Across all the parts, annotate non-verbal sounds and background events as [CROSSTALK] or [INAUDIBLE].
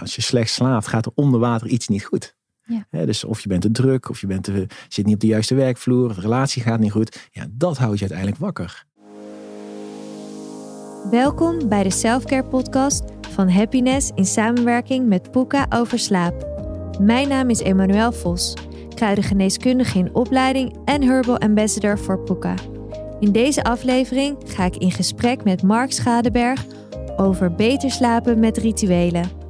als je slecht slaapt, gaat er onder water iets niet goed. Ja. dus of je bent te druk, of je bent te, zit niet op de juiste werkvloer, de relatie gaat niet goed. Ja, dat houdt je uiteindelijk wakker. Welkom bij de Selfcare podcast van Happiness in samenwerking met Puka over slaap. Mijn naam is Emmanuel Vos, kruidengeneeskundige in opleiding en Herbal Ambassador voor Puka. In deze aflevering ga ik in gesprek met Mark Schadeberg over beter slapen met rituelen.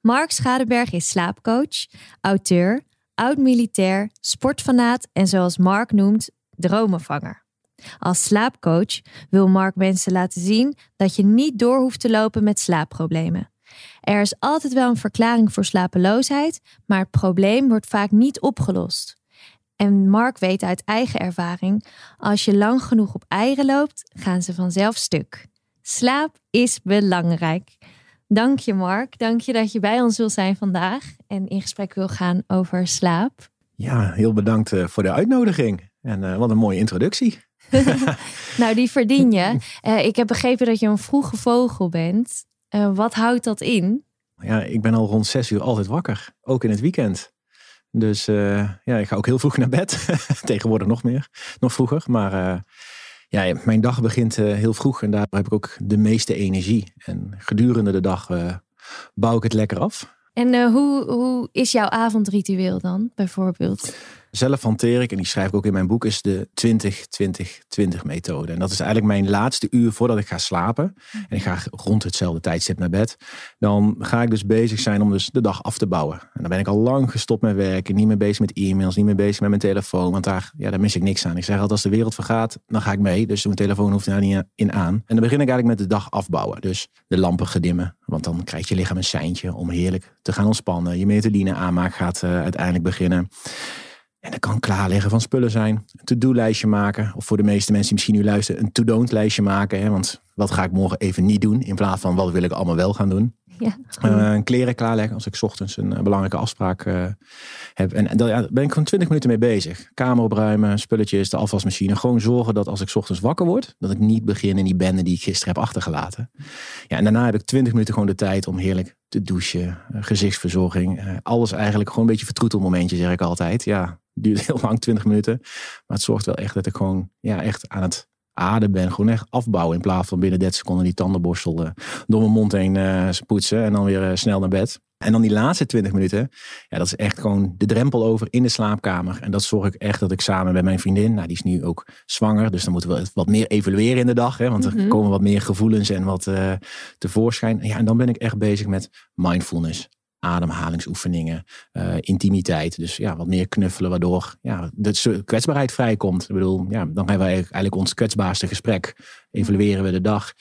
Mark Schadeberg is slaapcoach, auteur, oud-militair, sportfanaat en zoals Mark noemt, dromenvanger. Als slaapcoach wil Mark mensen laten zien dat je niet door hoeft te lopen met slaapproblemen. Er is altijd wel een verklaring voor slapeloosheid, maar het probleem wordt vaak niet opgelost. En Mark weet uit eigen ervaring: als je lang genoeg op eieren loopt, gaan ze vanzelf stuk. Slaap is belangrijk. Dank je, Mark. Dank je dat je bij ons wil zijn vandaag en in gesprek wil gaan over slaap. Ja, heel bedankt eh, voor de uitnodiging. En uh, wat een mooie introductie. [LAUGHS] [LAUGHS] nou, die verdien je. Uh, ik heb begrepen dat je een vroege vogel bent. Uh, wat houdt dat in? Ja, ik ben al rond zes uur altijd wakker. Ook in het weekend. Dus uh, ja, ik ga ook heel vroeg naar bed. [LAUGHS] Tegenwoordig nog meer. Nog vroeger. Maar ja, mijn dag begint heel vroeg. En daar heb ik ook de meeste energie. En gedurende de dag bouw ik het lekker af. En hoe, hoe is jouw avondritueel dan, bijvoorbeeld? Zelf hanteer ik, en die schrijf ik ook in mijn boek, is de 20-20-20 methode. En dat is eigenlijk mijn laatste uur voordat ik ga slapen. En ik ga rond hetzelfde tijdstip naar bed. Dan ga ik dus bezig zijn om dus de dag af te bouwen. En dan ben ik al lang gestopt met werken, niet meer bezig met e-mails, niet meer bezig met mijn telefoon. Want daar, ja, daar mis ik niks aan. Ik zeg altijd, als de wereld vergaat, dan ga ik mee. Dus mijn telefoon hoeft daar niet in aan. En dan begin ik eigenlijk met de dag afbouwen. Dus de lampen gedimmen. Want dan krijgt je lichaam een seintje om heerlijk te gaan ontspannen. Je metaline aanmaak gaat uh, uiteindelijk beginnen. En dat kan klaarleggen van spullen zijn. Een to-do-lijstje maken. Of voor de meeste mensen die misschien nu luisteren, een to-don't-lijstje maken. Hè? Want wat ga ik morgen even niet doen? In plaats van wat wil ik allemaal wel gaan doen. Ja, uh, een kleren klaarleggen als ik ochtends een uh, belangrijke afspraak uh, heb. En daar ja, ben ik gewoon twintig minuten mee bezig. Kamer opruimen, spulletjes, de afwasmachine. Gewoon zorgen dat als ik ochtends wakker word, dat ik niet begin in die bende die ik gisteren heb achtergelaten. Ja, en daarna heb ik twintig minuten gewoon de tijd om heerlijk te douchen, gezichtsverzorging. alles eigenlijk gewoon een beetje vertroetelmomentje, zeg ik altijd. Ja, duurt heel lang, 20 minuten. Maar het zorgt wel echt dat ik gewoon ja, echt aan het ademen ben. Gewoon echt afbouwen in plaats van binnen 30 seconden die tandenborstel uh, door mijn mond heen uh, poetsen. En dan weer uh, snel naar bed. En dan die laatste 20 minuten. Ja, dat is echt gewoon de drempel over in de slaapkamer. En dat zorg ik echt dat ik samen met mijn vriendin. Nou, die is nu ook zwanger. Dus dan moeten we wat meer evalueren in de dag. Hè, want er Mhm. komen wat meer gevoelens en wat tevoorschijn. Ja, en dan ben ik echt bezig met mindfulness ademhalingsoefeningen, uh, intimiteit. Dus ja, wat meer knuffelen, waardoor ja, de kwetsbaarheid vrijkomt. Ik bedoel, ja, dan hebben we eigenlijk ons kwetsbaarste gesprek. Evalueren we de dag.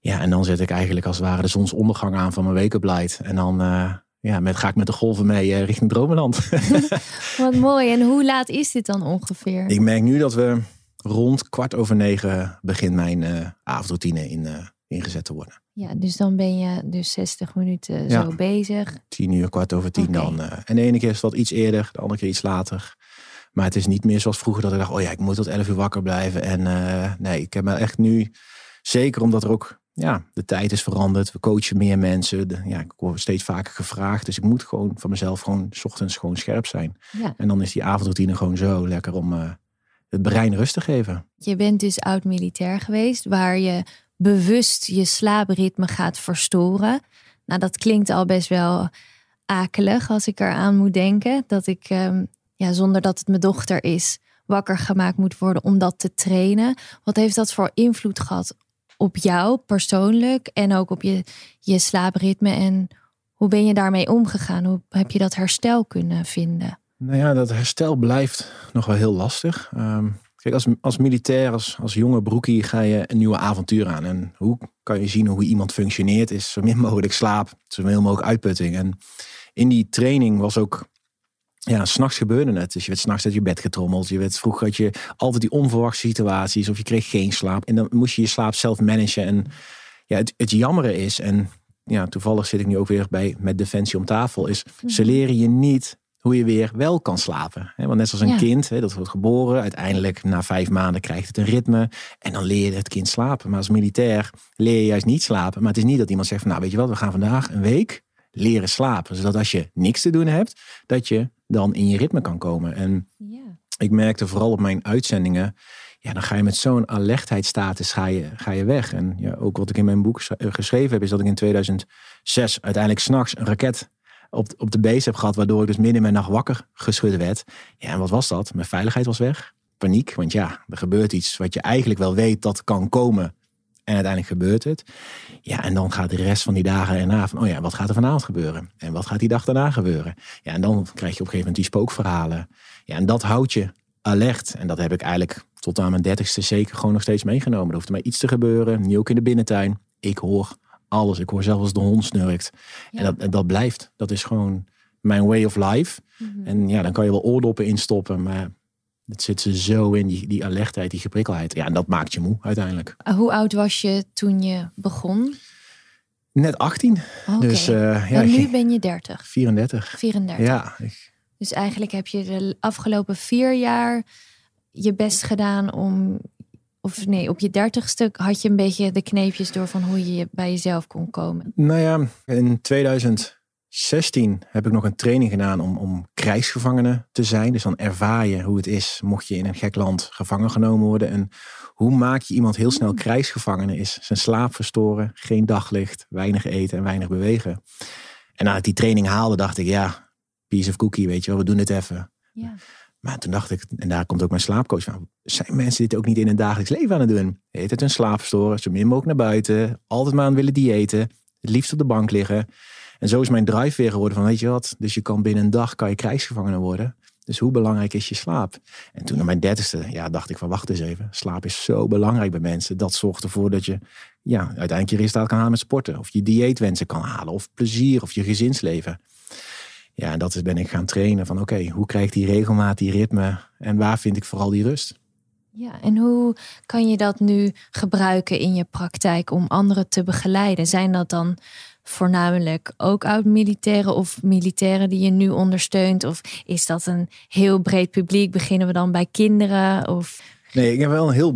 Ja, en dan zet ik eigenlijk als het ware de zonsondergang aan van mijn wake-up light. En dan uh, ja, met, ga ik met de golven mee uh, richting Dromenland. [LAUGHS] Wat mooi. En hoe laat is dit dan ongeveer? Ik merk nu dat we rond kwart over negen begint mijn avondroutine in ingezet te worden. Ja, dus dan ben je dus 60 minuten ja. zo bezig. Tien uur, kwart over tien okay. dan. Uh, en de ene keer is het wat iets eerder, de andere keer iets later. Maar het is niet meer zoals vroeger dat ik dacht, oh ja, ik moet tot elf uur wakker blijven. En uh, nee, ik heb me echt nu, zeker omdat er ook, ja, de tijd is veranderd. We coachen meer mensen. De, ja, ik word steeds vaker gevraagd. Dus ik moet gewoon van mezelf gewoon, s ochtends gewoon scherp zijn. Ja. En dan is die avondroutine gewoon zo lekker om uh, het brein rust te geven. Je bent dus oud-militair geweest, waar je bewust je slaapritme gaat verstoren. Nou, dat klinkt al best wel akelig als ik eraan moet denken. Dat ik, um, ja, zonder dat het mijn dochter is, wakker gemaakt moet worden om dat te trainen. Wat heeft dat voor invloed gehad op jou persoonlijk en ook op je, je slaapritme? En hoe ben je daarmee omgegaan? Hoe heb je dat herstel kunnen vinden? Nou ja, dat herstel blijft nog wel heel lastig. Um... Kijk, als, als militair, als, als jonge broekie, ga je een nieuwe avontuur aan. En hoe kan je zien hoe iemand functioneert, is zo min mogelijk slaap, zo min mogelijk uitputting. En in die training was ook, ja, s'nachts gebeurde het. Dus je werd s'nachts uit je bed getrommeld. Je werd, vroeger had je altijd die onverwachte situaties of je kreeg geen slaap. En dan moest je je slaap zelf managen. En ja, het, het jammere is, en ja, toevallig zit ik nu ook weer bij met Defensie om tafel, is ze leren je niet hoe je weer wel kan slapen. Want net zoals een Ja. kind, dat wordt geboren. Uiteindelijk na vijf maanden krijgt het een ritme. En dan leer je het kind slapen. Maar als militair leer je juist niet slapen. Maar het is niet dat iemand zegt van nou weet je wat, we gaan vandaag een week leren slapen. Zodat als je niks te doen hebt, dat je dan in je ritme kan komen. En Ja. ik merkte vooral op mijn uitzendingen. Ja, dan ga je met zo'n alertheidsstatus ga je, ga je weg. En ja, ook wat ik in mijn boek eh, geschreven heb, is dat ik in 2006 uiteindelijk s'nachts een raket op, op de base heb gehad. Waardoor ik dus midden in mijn nacht wakker geschud werd. Ja, en wat was dat? Mijn veiligheid was weg. Paniek, want ja, er gebeurt iets wat je eigenlijk wel weet dat kan komen. En uiteindelijk gebeurt het. Ja, en dan gaat de rest van die dagen erna van, oh ja, wat gaat er vanavond gebeuren? En wat gaat die dag daarna gebeuren? Ja, en dan krijg je op een gegeven moment die spookverhalen. Ja, en dat houdt je alert. En dat heb ik eigenlijk tot aan mijn dertigste zeker gewoon nog steeds meegenomen. Er hoeft maar iets te gebeuren, nu ook in de binnentuin. Ik hoor alles. Ik hoor zelfs als de hond snurkt. Ja. En, dat, en dat blijft. Dat is gewoon mijn way of life. Mhm. En ja, dan kan je wel oordoppen instoppen, maar het zit ze zo in, die, die alertheid, die geprikkelheid. Ja, en dat maakt je moe uiteindelijk. Hoe oud was je toen je begon? Net 18, Oké. dus eh, ja, en nu ben je 30, 34. 34. Ja, ik- Dus eigenlijk heb je de afgelopen vier jaar je best gedaan om. Of nee, op je dertigste had je een beetje de kneepjes door van hoe je bij jezelf kon komen. nou ja, in 2016 heb ik nog een training gedaan om, om krijgsgevangene te zijn. Dus dan ervaar je hoe het is mocht je in een gek land gevangen genomen worden. En hoe maak je iemand heel snel krijgsgevangene is zijn slaap verstoren, geen daglicht, weinig eten en weinig bewegen. En nadat ik die training haalde, dacht ik, ja, piece of cookie, weet je wel, we doen dit even. Ja. Maar toen dacht ik, en daar komt ook mijn slaapcoach van. Zijn mensen dit ook niet in hun dagelijks leven aan het doen? Heet het hun zo min mogelijk naar buiten, altijd maar aan willen diëten, het liefst op de bank liggen. En zo is mijn drive weer geworden van, weet je wat, dus je kan binnen een dag kan je krijgsgevangene worden. Dus hoe belangrijk is je slaap? En toen op mijn dertigste, ja, dacht ik van, wacht eens even. Slaap is zo belangrijk bij mensen. Dat zorgt ervoor dat je ja, uiteindelijk je resultaat kan halen met sporten. Of je dieetwensen kan halen. Of plezier. Of je gezinsleven. Ja, en dat is, ben ik gaan trainen van oké, hoe krijg ik die regelmaat, die ritme en waar vind ik vooral die rust? Ja, en hoe kan je dat nu gebruiken in je praktijk om anderen te begeleiden? Zijn dat dan voornamelijk ook oud-militairen of militairen die je nu ondersteunt? Of is dat een heel breed publiek? Beginnen we dan bij kinderen? Of... Nee, ik heb wel een heel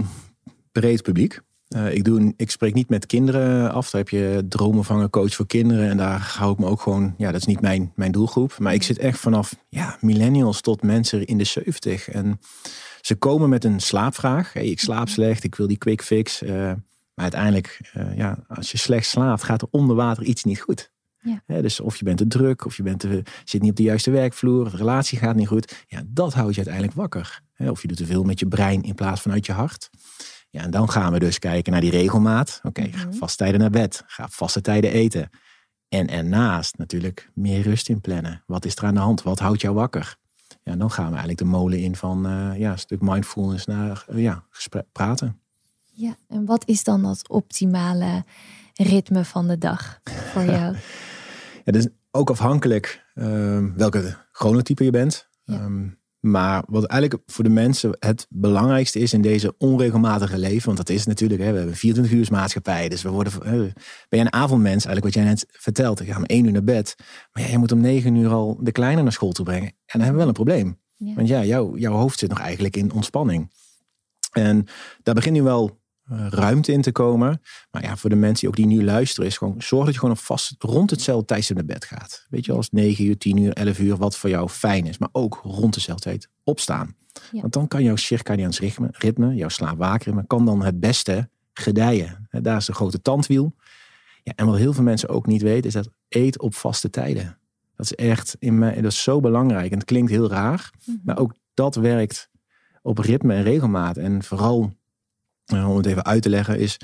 breed publiek. Eh, ik, doe, ik spreek niet met kinderen af. Daar heb je dromenvanger coach voor kinderen. En daar hou ik me ook gewoon... Ja, dat is niet mijn, mijn doelgroep. Maar ik zit echt vanaf ja, millennials tot mensen in de 70. En ze komen met een slaapvraag. Hey, ik slaap slecht, ik wil die quick fix. Eh, maar uiteindelijk, eh, ja, als je slecht slaapt, gaat er onder water iets niet goed. Ja. Dus of je bent te druk, of je bent te, zit niet op de juiste werkvloer, de relatie gaat niet goed. Ja, dat houdt je uiteindelijk wakker. Of je doet te veel met je brein in plaats van uit je hart. Ja, en dan gaan we dus kijken naar die regelmaat. Oké, ga Mhm. vaste tijden naar bed. Ga vaste tijden eten. En ernaast natuurlijk meer rust in plannen. Wat is er aan de hand? Wat houdt jou wakker? Ja, en dan gaan we eigenlijk de molen in van eh, ja, een stuk mindfulness naar eh, ja, gesprek, praten. Ja, en wat is dan dat optimale ritme van de dag voor jou? [LAUGHS] Ja, dus ook afhankelijk ehm, welke chronotype je bent. Ja. Ehm, maar wat eigenlijk voor de mensen het belangrijkste is in deze onregelmatige leven. Want dat is natuurlijk, hè, we hebben een 24 uur maatschappij. Dus we worden, ben je een avondmens eigenlijk wat jij net vertelt. Ik ga om één uur naar bed. Maar ja, je moet om negen uur al de kleine naar school toe brengen. En dan hebben we wel een probleem. Ja. Want ja, jouw, jouw hoofd zit nog eigenlijk in ontspanning. En daar begint nu wel ruimte in te komen. Maar ja, voor de mensen die ook die nu luisteren, is gewoon zorg dat je gewoon op vast rond hetzelfde tijdstip naar bed gaat. Weet je, als 9 uur, 10 uur, 11 uur, wat voor jou fijn is. Maar ook rond dezelfde tijd opstaan. Ja. Want dan kan jouw circadiaans ritme, ritme jouw slaap-waakritme, kan dan het beste gedijen. Daar is de grote tandwiel. Ja, en wat heel veel mensen ook niet weten, is dat eet op vaste tijden. Dat is echt in dat is zo belangrijk. En het klinkt heel raar, Mhm. maar ook dat werkt op ritme en regelmaat. En vooral, om het even uit te leggen, is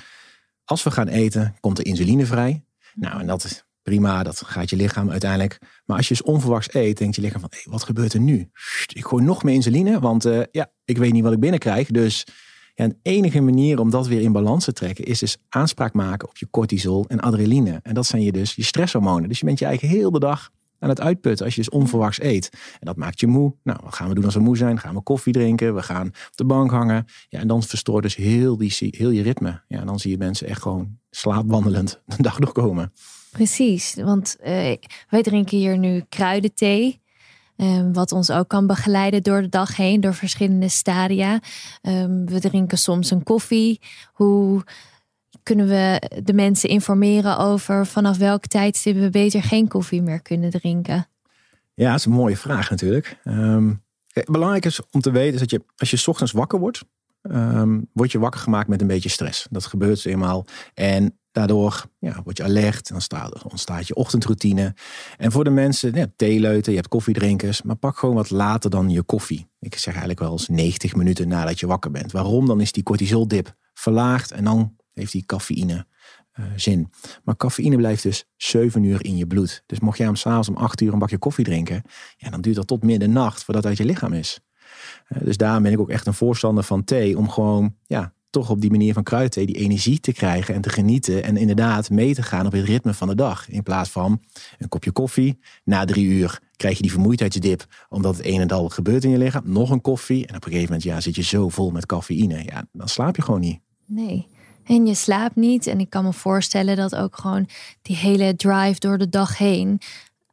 als we gaan eten, komt er insuline vrij. Nou, en dat is prima, dat gaat je lichaam uiteindelijk. Maar als je dus onverwachts eet, denkt je lichaam van, hé, wat gebeurt er nu? Ik gooi nog meer insuline, want eh, ja, ik weet niet wat ik binnenkrijg. Dus ja, de enige manier om dat weer in balans te trekken, is dus aanspraak maken op je cortisol en adrenaline. En dat zijn je dus je stresshormonen. Dus je bent je eigen heel de dag aan het uitputten als je dus onverwachts eet. En dat maakt je moe. Nou, wat gaan we doen als we moe zijn? Gaan we koffie drinken? We gaan op de bank hangen. Ja, en dan verstoort dus heel, die, heel je ritme. Ja, en dan zie je mensen echt gewoon slaapwandelend [LAUGHS] de dag doorkomen. Precies, want eh, wij drinken hier nu kruidenthee. Um, wat ons ook kan begeleiden door de dag heen, door verschillende stadia. Um, we drinken soms een koffie. Hoe kunnen we de mensen informeren over vanaf welk tijdstip we beter geen koffie meer kunnen drinken? Ja, dat is een mooie vraag natuurlijk. Um, belangrijk is om te weten dat je als je ochtends wakker wordt, um, word je wakker gemaakt met een beetje stress. Dat gebeurt eenmaal. En daardoor ja, word je alert. Dan staat, ontstaat je ochtendroutine. En voor de mensen, ja, theeleuten, je hebt koffiedrinkers. Maar pak gewoon wat later dan je koffie. Ik zeg eigenlijk wel eens 90 minuten nadat je wakker bent. Waarom? Dan is die cortisoldip verlaagd. En dan heeft die cafeïne uh, zin. Maar cafeïne blijft dus 7 uur in je bloed. Dus mocht jij om s'avonds om 8 uur een bakje koffie drinken. Ja, dan duurt dat tot middernacht voordat het uit je lichaam is. Uh, dus daarom ben ik ook echt een voorstander van thee. Om gewoon ja, toch op die manier van kruidthee die energie te krijgen en te genieten. En inderdaad mee te gaan op het ritme van de dag. In plaats van een kopje koffie. Na drie uur krijg je die vermoeidheidsdip. Omdat het een en al gebeurt in je lichaam. Nog een koffie. En op een gegeven moment ja, zit je zo vol met cafeïne. Ja, dan slaap je gewoon niet. Nee. En je slaapt niet. En ik kan me voorstellen dat ook gewoon die hele drive door de dag heen.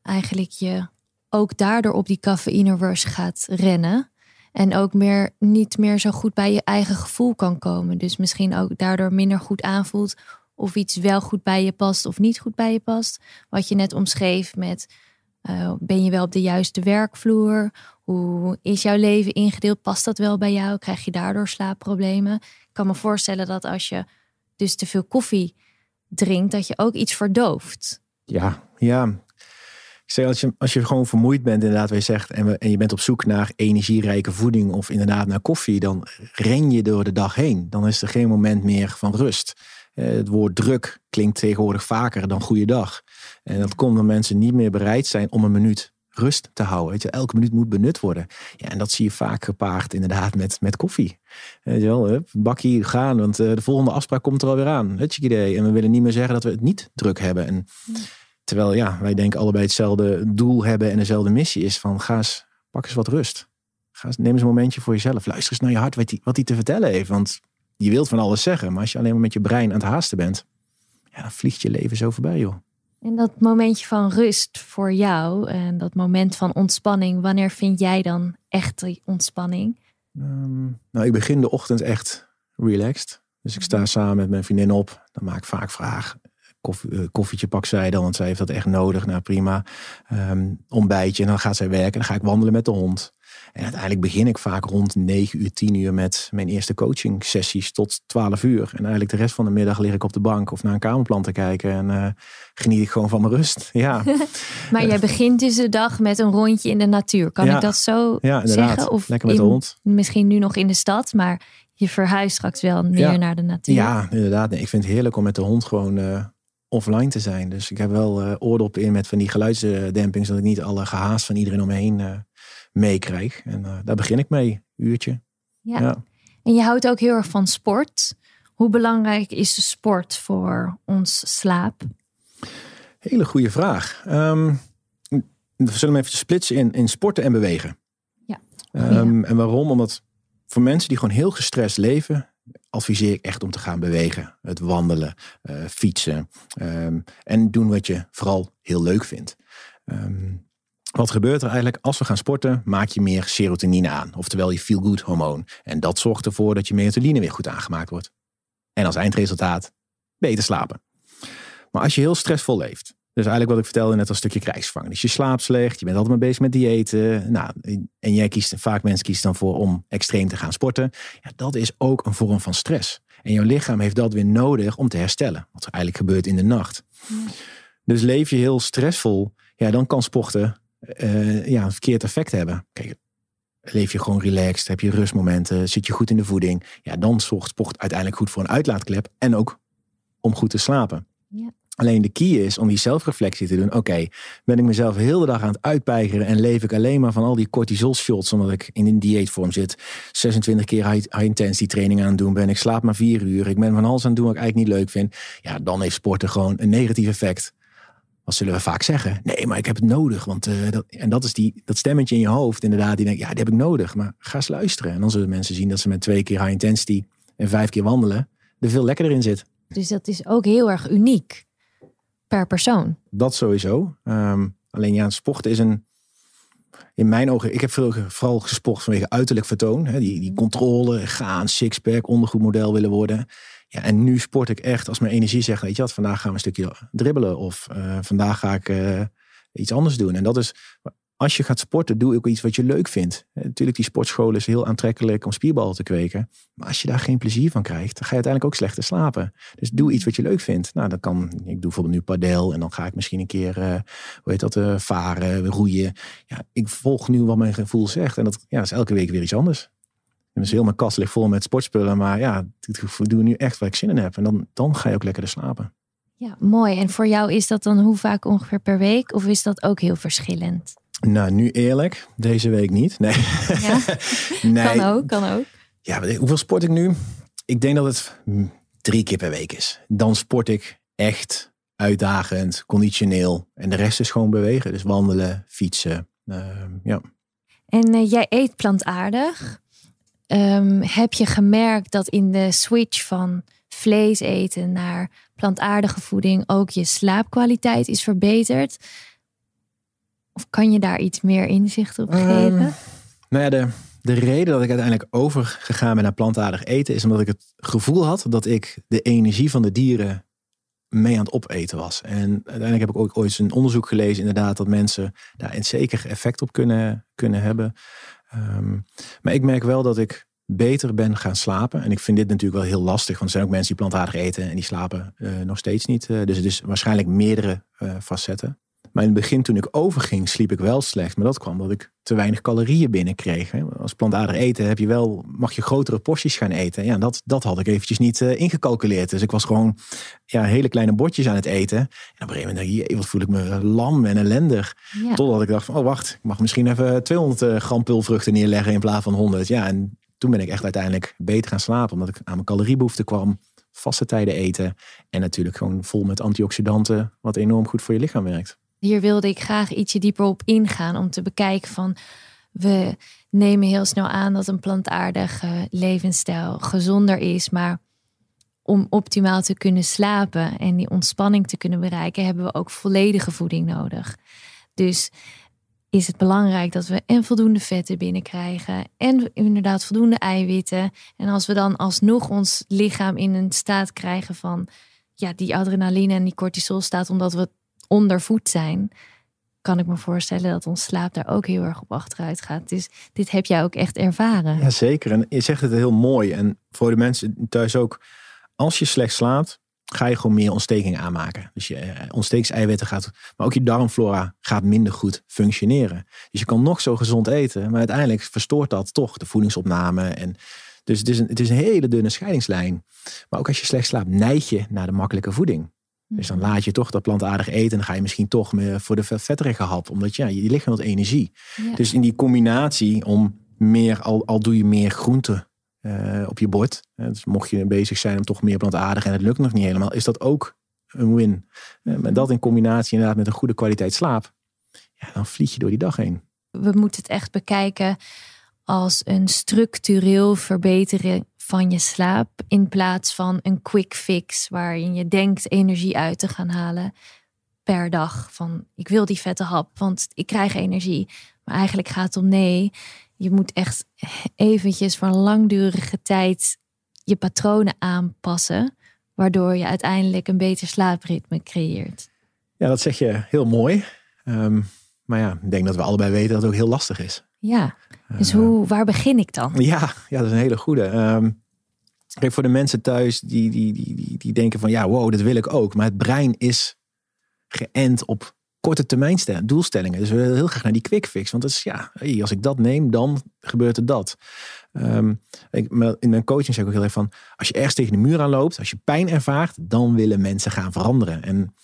Eigenlijk je ook daardoor op die cafeïne gaat rennen. En ook meer, niet meer zo goed bij je eigen gevoel kan komen. Dus misschien ook daardoor minder goed aanvoelt of iets wel goed bij je past of niet goed bij je past. Wat je net omschreef met uh, ben je wel op de juiste werkvloer? Hoe is jouw leven ingedeeld? Past dat wel bij jou? Krijg je daardoor slaapproblemen? Ik kan me voorstellen dat als je dus te veel koffie drinkt, dat je ook iets verdooft. Ja, ja. Ik zeg, als je, als je gewoon vermoeid bent, inderdaad, wat zegt, en, en je bent op zoek naar energierijke voeding of inderdaad naar koffie, dan ren je door de dag heen. Dan is er geen moment meer van rust. Eh, het woord druk klinkt tegenwoordig vaker dan goeiedag. En dat komt omdat mensen niet meer bereid zijn om een minuut rust te houden. Weet je, elke minuut moet benut worden. Ja, en dat zie je vaak gepaard inderdaad met, met koffie. Weet je wel, hup, bakkie gaan, want uh, de volgende afspraak komt er alweer aan. Het idee. En we willen niet meer zeggen dat we het niet druk hebben. En terwijl ja, wij denken allebei hetzelfde doel hebben en dezelfde missie is van ga eens, pak eens wat rust. Ga eens, neem eens een momentje voor jezelf. Luister eens naar je hart wat hij wat die te vertellen heeft. Want je wilt van alles zeggen, maar als je alleen maar met je brein aan het haasten bent, ja, dan vliegt je leven zo voorbij, joh. En dat momentje van rust voor jou en dat moment van ontspanning, wanneer vind jij dan echt die ontspanning? Um, nou, ik begin de ochtend echt relaxed. Dus ik sta mhm. samen met mijn vriendin op. Dan maak ik vaak vraag. Koffie, uh, koffietje pak zij dan, want zij heeft dat echt nodig. Nou prima. Um, ontbijtje en dan gaat zij werken. Dan ga ik wandelen met de hond. En uiteindelijk begin ik vaak rond 9 uur, 10 uur met mijn eerste coaching sessies tot 12 uur. En eigenlijk de rest van de middag lig ik op de bank of naar een kamerplan te kijken. En uh, geniet ik gewoon van mijn rust. [LAUGHS] Ja. [LAUGHS] maar jij begint dus de dag met een rondje in de natuur. Kan ik dat zo ja, zeggen? Of lekker met de hond. Misschien nu nog in de stad, maar je verhuist straks wel meer naar de natuur. Ja, inderdaad. Nee, ik vind het heerlijk om met de hond gewoon uh, offline te zijn. Dus ik heb wel uh, oordop in met van die geluidsdemping, zodat ik niet alle gehaast van iedereen omheen uh, meekrijg. En uh, daar begin ik mee, uurtje. Ja. ja. En je houdt ook heel erg van sport. Hoe belangrijk is de sport voor ons slaap? Hele goede vraag. Um, we zullen hem even splitsen in, in sporten en bewegen. Ja. Um, en waarom? Omdat voor mensen die gewoon heel gestrest leven, adviseer ik echt om te gaan bewegen. Het wandelen, uh, fietsen. Um, en doen wat je vooral heel leuk vindt. Um, wat gebeurt er eigenlijk? Als we gaan sporten, maak je meer serotonine aan. Oftewel je feel-good hormoon. En dat zorgt ervoor dat je melatonine weer goed aangemaakt wordt. En als eindresultaat, beter slapen. Maar als je heel stressvol leeft. Dus eigenlijk wat ik vertelde net als stukje krijgsvang. Dus je slaapt slecht, je bent altijd maar bezig met diëten. Nou, en jij kiest, vaak mensen kiezen dan voor om extreem te gaan sporten. Ja, dat is ook een vorm van stress. En jouw lichaam heeft dat weer nodig om te herstellen. Wat er eigenlijk gebeurt in de nacht. Dus leef je heel stressvol, ja, dan kan sporten uh, ja, een verkeerd effect hebben. Kijk, leef je gewoon relaxed, heb je rustmomenten, zit je goed in de voeding. Ja, dan zorgt sport uiteindelijk goed voor een uitlaatklep en ook om goed te slapen. Ja. Alleen de key is om die zelfreflectie te doen. Oké, ben ik mezelf heel de dag aan het uitpeigeren en leef ik alleen maar van al die cortisol shots omdat ik in een dieetvorm zit. 26 keer high, high intensity training aan het doen ben. Ik slaap maar vier uur. Ik ben van alles aan het doen wat ik eigenlijk niet leuk vind. Ja, dan heeft sporten gewoon een negatief effect wat zullen we vaak zeggen? Nee, maar ik heb het nodig. Want, uh, dat, en dat is die, dat stemmetje in je hoofd inderdaad. Die denkt, ja, die heb ik nodig. Maar ga eens luisteren. En dan zullen mensen zien dat ze met twee keer high intensity en vijf keer wandelen er veel lekkerder in zit. Dus dat is ook heel erg uniek per persoon. Dat sowieso. Um, alleen ja, sporten is een in mijn ogen, ik heb veel, vooral gesport vanwege uiterlijk vertoon. Hè, die, die controle, gaan, sixpack, ondergoedmodel willen worden. En nu sport ik echt als mijn energie zegt, weet je wat, vandaag gaan we een stukje dribbelen. Of uh, vandaag ga ik uh, iets anders doen. En dat is, als je gaat sporten, doe ook iets wat je leuk vindt. Natuurlijk, die sportschool is heel aantrekkelijk om spierballen te kweken. Maar als je daar geen plezier van krijgt, dan ga je uiteindelijk ook slechter slapen. Dus doe iets wat je leuk vindt. Nou, dat kan, ik doe bijvoorbeeld nu padel en dan ga ik misschien een keer, uh, hoe heet dat, varen, roeien. Ja, ik volg nu wat mijn gevoel zegt. En dat ja, is elke week weer iets anders. En dus heel mijn kast ligt vol met sportspullen. Maar ja, ik doe nu echt waar ik zin in heb. En dan, dan ga je ook lekkerder slapen. Ja, mooi. En voor jou is dat dan hoe vaak ongeveer per week? Of is dat ook heel verschillend? Nou, nu eerlijk, deze week niet. Nee. Ja? [LAUGHS] nee. Kan ook, kan ook. Ja, hoeveel sport ik nu? Ik denk dat het drie keer per week is. Dan sport ik echt uitdagend, conditioneel. En de rest is gewoon bewegen. Dus wandelen, fietsen. Uh, ja. En uh, jij eet plantaardig. Um, heb je gemerkt dat in de switch van vlees eten naar plantaardige voeding ook je slaapkwaliteit is verbeterd? Of kan je daar iets meer inzicht op geven? Um, nou ja, de, de reden dat ik uiteindelijk overgegaan ben naar plantaardig eten is omdat ik het gevoel had dat ik de energie van de dieren mee aan het opeten was. En uiteindelijk heb ik ook ooit een onderzoek gelezen, inderdaad, dat mensen daar een zeker effect op kunnen, kunnen hebben. Um, maar ik merk wel dat ik beter ben gaan slapen. En ik vind dit natuurlijk wel heel lastig, want er zijn ook mensen die plantaardig eten en die slapen uh, nog steeds niet. Uh, dus het is waarschijnlijk meerdere uh, facetten. Maar in het begin, toen ik overging, sliep ik wel slecht. Maar dat kwam omdat ik te weinig calorieën binnenkreeg. Als plantaardig eten heb je wel, mag je grotere porties gaan eten. Ja, dat, dat had ik eventjes niet uh, ingecalculeerd. Dus ik was gewoon ja, hele kleine bordjes aan het eten. En op een gegeven moment dacht ik, wat voel ik me lam en ellendig. Ja. Totdat ik dacht van, oh wacht, ik mag misschien even 200 uh, gram pulvruchten neerleggen in plaats van 100. Ja, en toen ben ik echt uiteindelijk beter gaan slapen. Omdat ik aan mijn caloriebehoefte kwam. Vaste tijden eten. En natuurlijk gewoon vol met antioxidanten. Wat enorm goed voor je lichaam werkt hier wilde ik graag ietsje dieper op ingaan om te bekijken van we nemen heel snel aan dat een plantaardige levensstijl gezonder is, maar om optimaal te kunnen slapen en die ontspanning te kunnen bereiken, hebben we ook volledige voeding nodig. Dus is het belangrijk dat we en voldoende vetten binnenkrijgen en inderdaad voldoende eiwitten. En als we dan alsnog ons lichaam in een staat krijgen van ja, die adrenaline en die cortisol staat, omdat we ondervoed zijn, kan ik me voorstellen dat ons slaap daar ook heel erg op achteruit gaat. Dus dit heb jij ook echt ervaren. Ja, zeker. En je zegt het heel mooi. En voor de mensen thuis ook, als je slecht slaapt, ga je gewoon meer ontsteking aanmaken. Dus je eh, ontstekingseiwitten gaat, maar ook je darmflora gaat minder goed functioneren. Dus je kan nog zo gezond eten, maar uiteindelijk verstoort dat toch de voedingsopname. En dus het is, een, het is een hele dunne scheidingslijn. Maar ook als je slecht slaapt, neig je naar de makkelijke voeding. Dus dan laat je toch dat plantaardig eten. En dan ga je misschien toch meer voor de vetterige hap. Omdat ja, je lichaam wat energie. Dus in die combinatie om meer, al, al doe je meer groente uh, op je bord. dus mocht je bezig zijn om toch meer plantaardig en het lukt nog niet helemaal. Is dat ook een win. Uh, maar dat in combinatie inderdaad met een goede kwaliteit slaap. Ja, dan vlieg je door die dag heen. We moeten het echt bekijken als een structureel verbeteren van je slaap in plaats van een quick fix waarin je denkt energie uit te gaan halen per dag. Van ik wil die vette hap, want ik krijg energie. Maar eigenlijk gaat het om nee. Je moet echt eventjes voor een langdurige tijd je patronen aanpassen, waardoor je uiteindelijk een beter slaapritme creëert. Ja, dat zeg je heel mooi. Um, maar ja, ik denk dat we allebei weten dat het ook heel lastig is. Ja, dus hoe, waar begin ik dan? Ja, ja dat is een hele goede. Um, kijk, voor de mensen thuis die, die, die, die, die denken van ja, wow, dat wil ik ook. Maar het brein is geënt op korte termijn doelstellingen. Dus we willen heel graag naar die quick fix. Want dat is ja, als ik dat neem, dan gebeurt er dat. Um, ik, in mijn coaching zeg ik ook heel erg van, als je ergens tegen de muur aan loopt, als je pijn ervaart, dan willen mensen gaan veranderen. En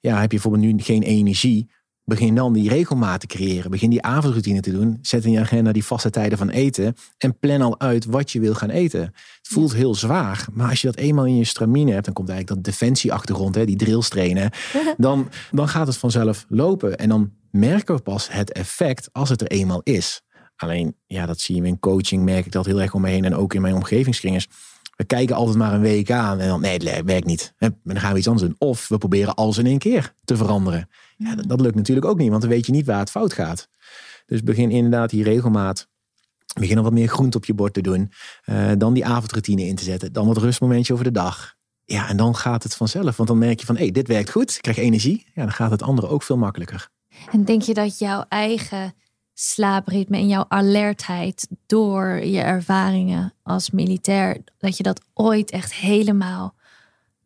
ja, heb je bijvoorbeeld nu geen energie, Begin dan die regelmaat te creëren. Begin die avondroutine te doen. Zet in je agenda die vaste tijden van eten. En plan al uit wat je wil gaan eten. Het voelt heel zwaar. Maar als je dat eenmaal in je stramine hebt. Dan komt eigenlijk dat defensieachtergrond. Hè, die drills trainen. [LAUGHS] Dan, dan gaat het vanzelf lopen. En dan merken we pas het effect als het er eenmaal is. Alleen, ja, dat zie je in coaching. Merk ik dat heel erg om me heen. En ook in mijn omgevingskringers. We kijken altijd maar een week aan. En dan, nee, het werkt niet. Maar dan gaan we iets anders doen. Of we proberen alles in één keer te veranderen. Ja, dat, lukt natuurlijk ook niet, want dan weet je niet waar het fout gaat. Dus begin inderdaad die regelmaat. Begin wat meer groente op je bord te doen. Uh, dan die avondroutine in te zetten. Dan wat rustmomentje over de dag. Ja, en dan gaat het vanzelf. Want dan merk je van, hé, hey, dit werkt goed. Ik krijg energie. Ja, dan gaat het andere ook veel makkelijker. En denk je dat jouw eigen slaapritme en jouw alertheid door je ervaringen als militair, dat je dat ooit echt helemaal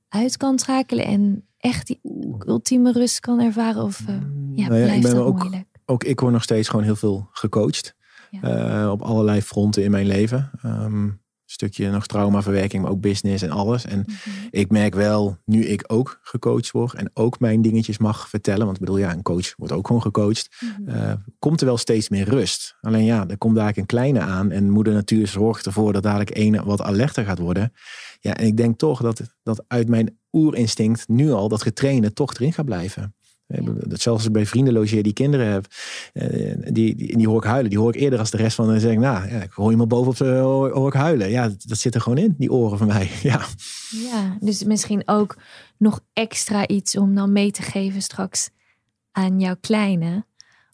uit kan schakelen en echt die ultieme rust kan ervaren? Of uh, ja, nou ja, dat ook, moeilijk? Ook ik word nog steeds gewoon heel veel gecoacht. Uh, op allerlei fronten in mijn leven. Um, stukje nog traumaverwerking, maar ook business en alles. En mhm. ik merk wel, nu ik ook gecoacht word en ook mijn dingetjes mag vertellen, want ik bedoel, ja, een coach wordt ook gewoon gecoacht, mhm. uh, komt er wel steeds meer rust. Alleen ja, er komt dadelijk een kleine aan en moeder natuur zorgt ervoor dat dadelijk een wat alerter gaat worden. Ja, en ik denk toch dat, dat uit mijn oerinstinct nu al dat getrainde toch erin gaat blijven. Zelfs ik bij vrienden logeer die kinderen heb, eh, die, die, die, hoor ik huilen. Die hoor ik eerder als de rest van de zeggen, nou, ja, ik hoor iemand bovenop hoor, hoor ik huilen. Ja, dat, zit er gewoon in, die oren van mij. [LAUGHS] Ja. ja, dus misschien ook nog extra iets om dan mee te geven straks aan jouw kleine.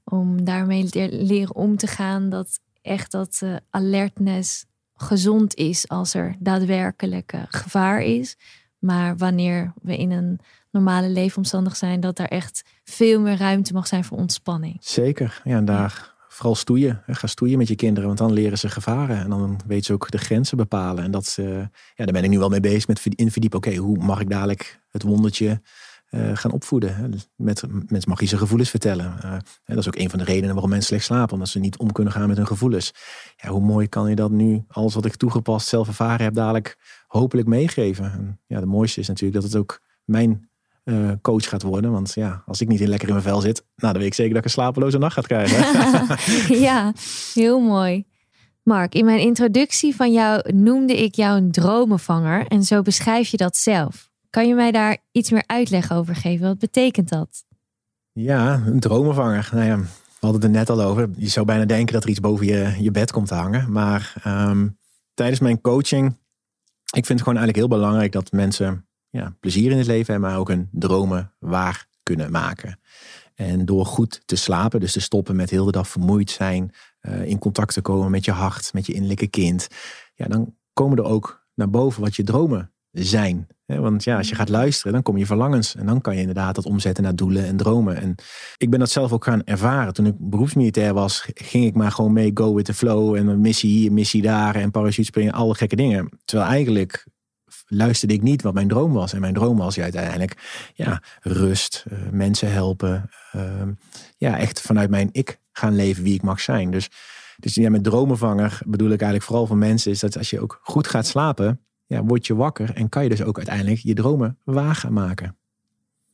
Om daarmee leren om te gaan dat echt dat uh, alertness gezond is als er daadwerkelijk uh, gevaar is. Maar wanneer we in een normale leefomstandig zijn, dat er echt veel meer ruimte mag zijn voor ontspanning. Zeker. Ja, en daar vooral stoeien. Ga stoeien met je kinderen, want dan leren ze gevaren. En dan weten ze ook de grenzen bepalen. En dat, ja, daar ben ik nu wel mee bezig met in verdiepen. Oké, hoe mag ik dadelijk het wondertje uh, gaan opvoeden? Met mensen magische gevoelens vertellen. Uh, dat is ook een van de redenen waarom mensen slecht slapen. Omdat ze niet om kunnen gaan met hun gevoelens. Ja, hoe mooi kan je dat nu, alles wat ik toegepast, zelf ervaren heb, dadelijk hopelijk meegeven? En ja, de mooiste is natuurlijk dat het ook mijn uh, coach gaat worden. Want ja, als ik niet in lekker in mijn vel zit, nou, dan weet ik zeker dat ik een slapeloze nacht ga krijgen. [LAUGHS] ja, heel mooi. Mark, in mijn introductie van jou noemde ik jou een dromenvanger en zo beschrijf je dat zelf. Kan je mij daar iets meer uitleg over geven? Wat betekent dat? Ja, een dromenvanger. Nou ja, we hadden het er net al over. Je zou bijna denken dat er iets boven je, je bed komt te hangen. Maar um, tijdens mijn coaching, ik vind het gewoon eigenlijk heel belangrijk dat mensen ja, plezier in het leven hebben, maar ook hun dromen waar kunnen maken. En door goed te slapen, dus te stoppen met heel de dag vermoeid zijn, uh, in contact te komen met je hart, met je innerlijke kind, ja, dan komen er ook naar boven wat je dromen zijn. Want ja, als je gaat luisteren, dan kom je verlangens. En dan kan je inderdaad dat omzetten naar doelen en dromen. En ik ben dat zelf ook gaan ervaren. Toen ik beroepsmilitair was, ging ik maar gewoon mee, go with the flow. En een missie hier, missie daar en parachute springen, alle gekke dingen. Terwijl eigenlijk luisterde ik niet wat mijn droom was. En mijn droom was ja, uiteindelijk ja, rust, uh, mensen helpen. Uh, ja, echt vanuit mijn ik gaan leven wie ik mag zijn. Dus, dus ja, met dromenvanger bedoel ik eigenlijk vooral voor mensen... is dat als je ook goed gaat slapen, ja, word je wakker... en kan je dus ook uiteindelijk je dromen waar gaan maken.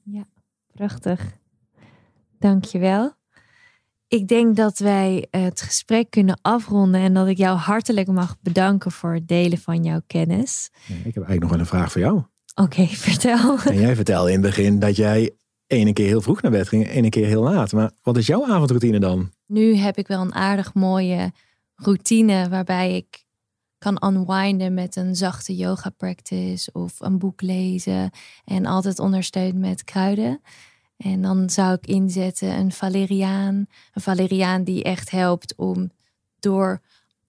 Ja, prachtig. Dank je wel. Ik denk dat wij het gesprek kunnen afronden en dat ik jou hartelijk mag bedanken voor het delen van jouw kennis. ik heb eigenlijk nog wel een vraag voor jou. Oké, [LAUGHS] vertel. En jij vertelde in het begin dat jij ene keer heel vroeg naar bed ging, ene keer heel laat. Maar wat is jouw avondroutine dan? Nu heb ik wel een aardig mooie routine waarbij ik kan unwinden met een zachte yoga practice of een boek lezen en altijd ondersteund met kruiden. En dan zou ik inzetten een valeriaan. Een valeriaan die echt helpt om door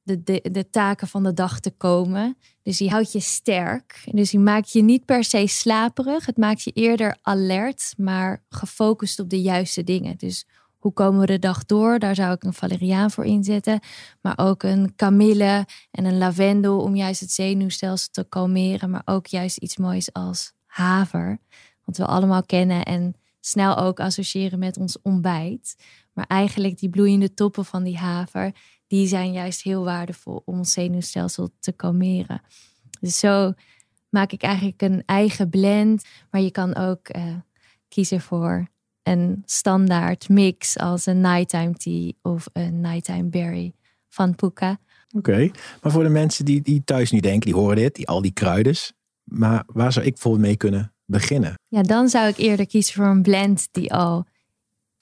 de, de, de taken van de dag te komen. Dus die houdt je sterk. Dus die maakt je niet per se slaperig. Het maakt je eerder alert, maar gefocust op de juiste dingen. Dus hoe komen we de dag door? Daar zou ik een valeriaan voor inzetten. Maar ook een kamille en een lavendel om juist het zenuwstelsel te kalmeren. Maar ook juist iets moois als haver. Wat we allemaal kennen en snel ook associëren met ons ontbijt. Maar eigenlijk die bloeiende toppen van die haver, die zijn juist heel waardevol om ons zenuwstelsel te kalmeren. Dus zo maak ik eigenlijk een eigen blend. Maar je kan ook uh, kiezen voor een standaard mix als een nighttime tea of een nighttime berry van Puka. Oké, maar voor de mensen die, die thuis nu denken, die horen dit, die, al die kruiden. Maar waar zou ik bijvoorbeeld mee kunnen beginnen? Ja, dan zou ik eerder kiezen voor een blend die al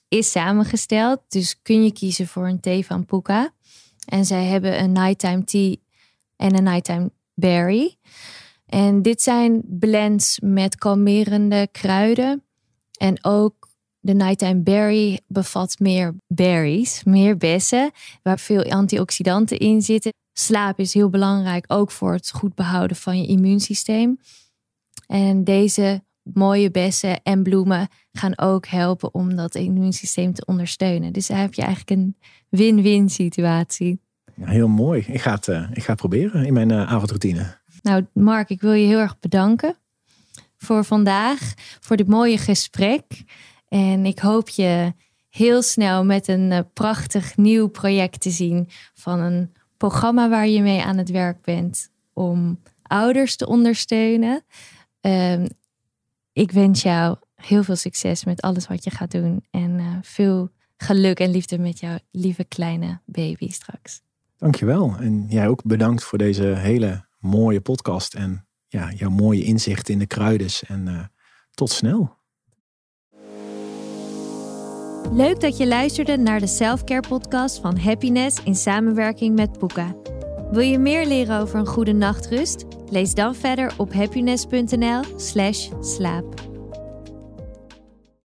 is samengesteld. Dus kun je kiezen voor een thee van Puka. En zij hebben een nighttime tea en een nighttime berry. En dit zijn blends met kalmerende kruiden. En ook de Nighttime Berry bevat meer berries, meer bessen, waar veel antioxidanten in zitten. Slaap is heel belangrijk, ook voor het goed behouden van je immuunsysteem. En deze mooie bessen en bloemen gaan ook helpen om dat immuunsysteem te ondersteunen. Dus daar heb je eigenlijk een win-win situatie. Ja, heel mooi. Ik ga het, uh, ik ga het proberen in mijn uh, avondroutine. Nou, Mark, ik wil je heel erg bedanken voor vandaag, voor dit mooie gesprek. En ik hoop je heel snel met een uh, prachtig nieuw project te zien van een programma waar je mee aan het werk bent om ouders te ondersteunen. Um, ik wens jou heel veel succes met alles wat je gaat doen. En uh, veel geluk en liefde met jouw lieve kleine baby straks. Dankjewel. En jij ook bedankt voor deze hele mooie podcast. En ja, jouw mooie inzicht in de kruidens. En uh, tot snel. Leuk dat je luisterde naar de Selfcare podcast van Happiness in samenwerking met Puka. Wil je meer leren over een goede nachtrust? Lees dan verder op happiness.nl/slash slaap.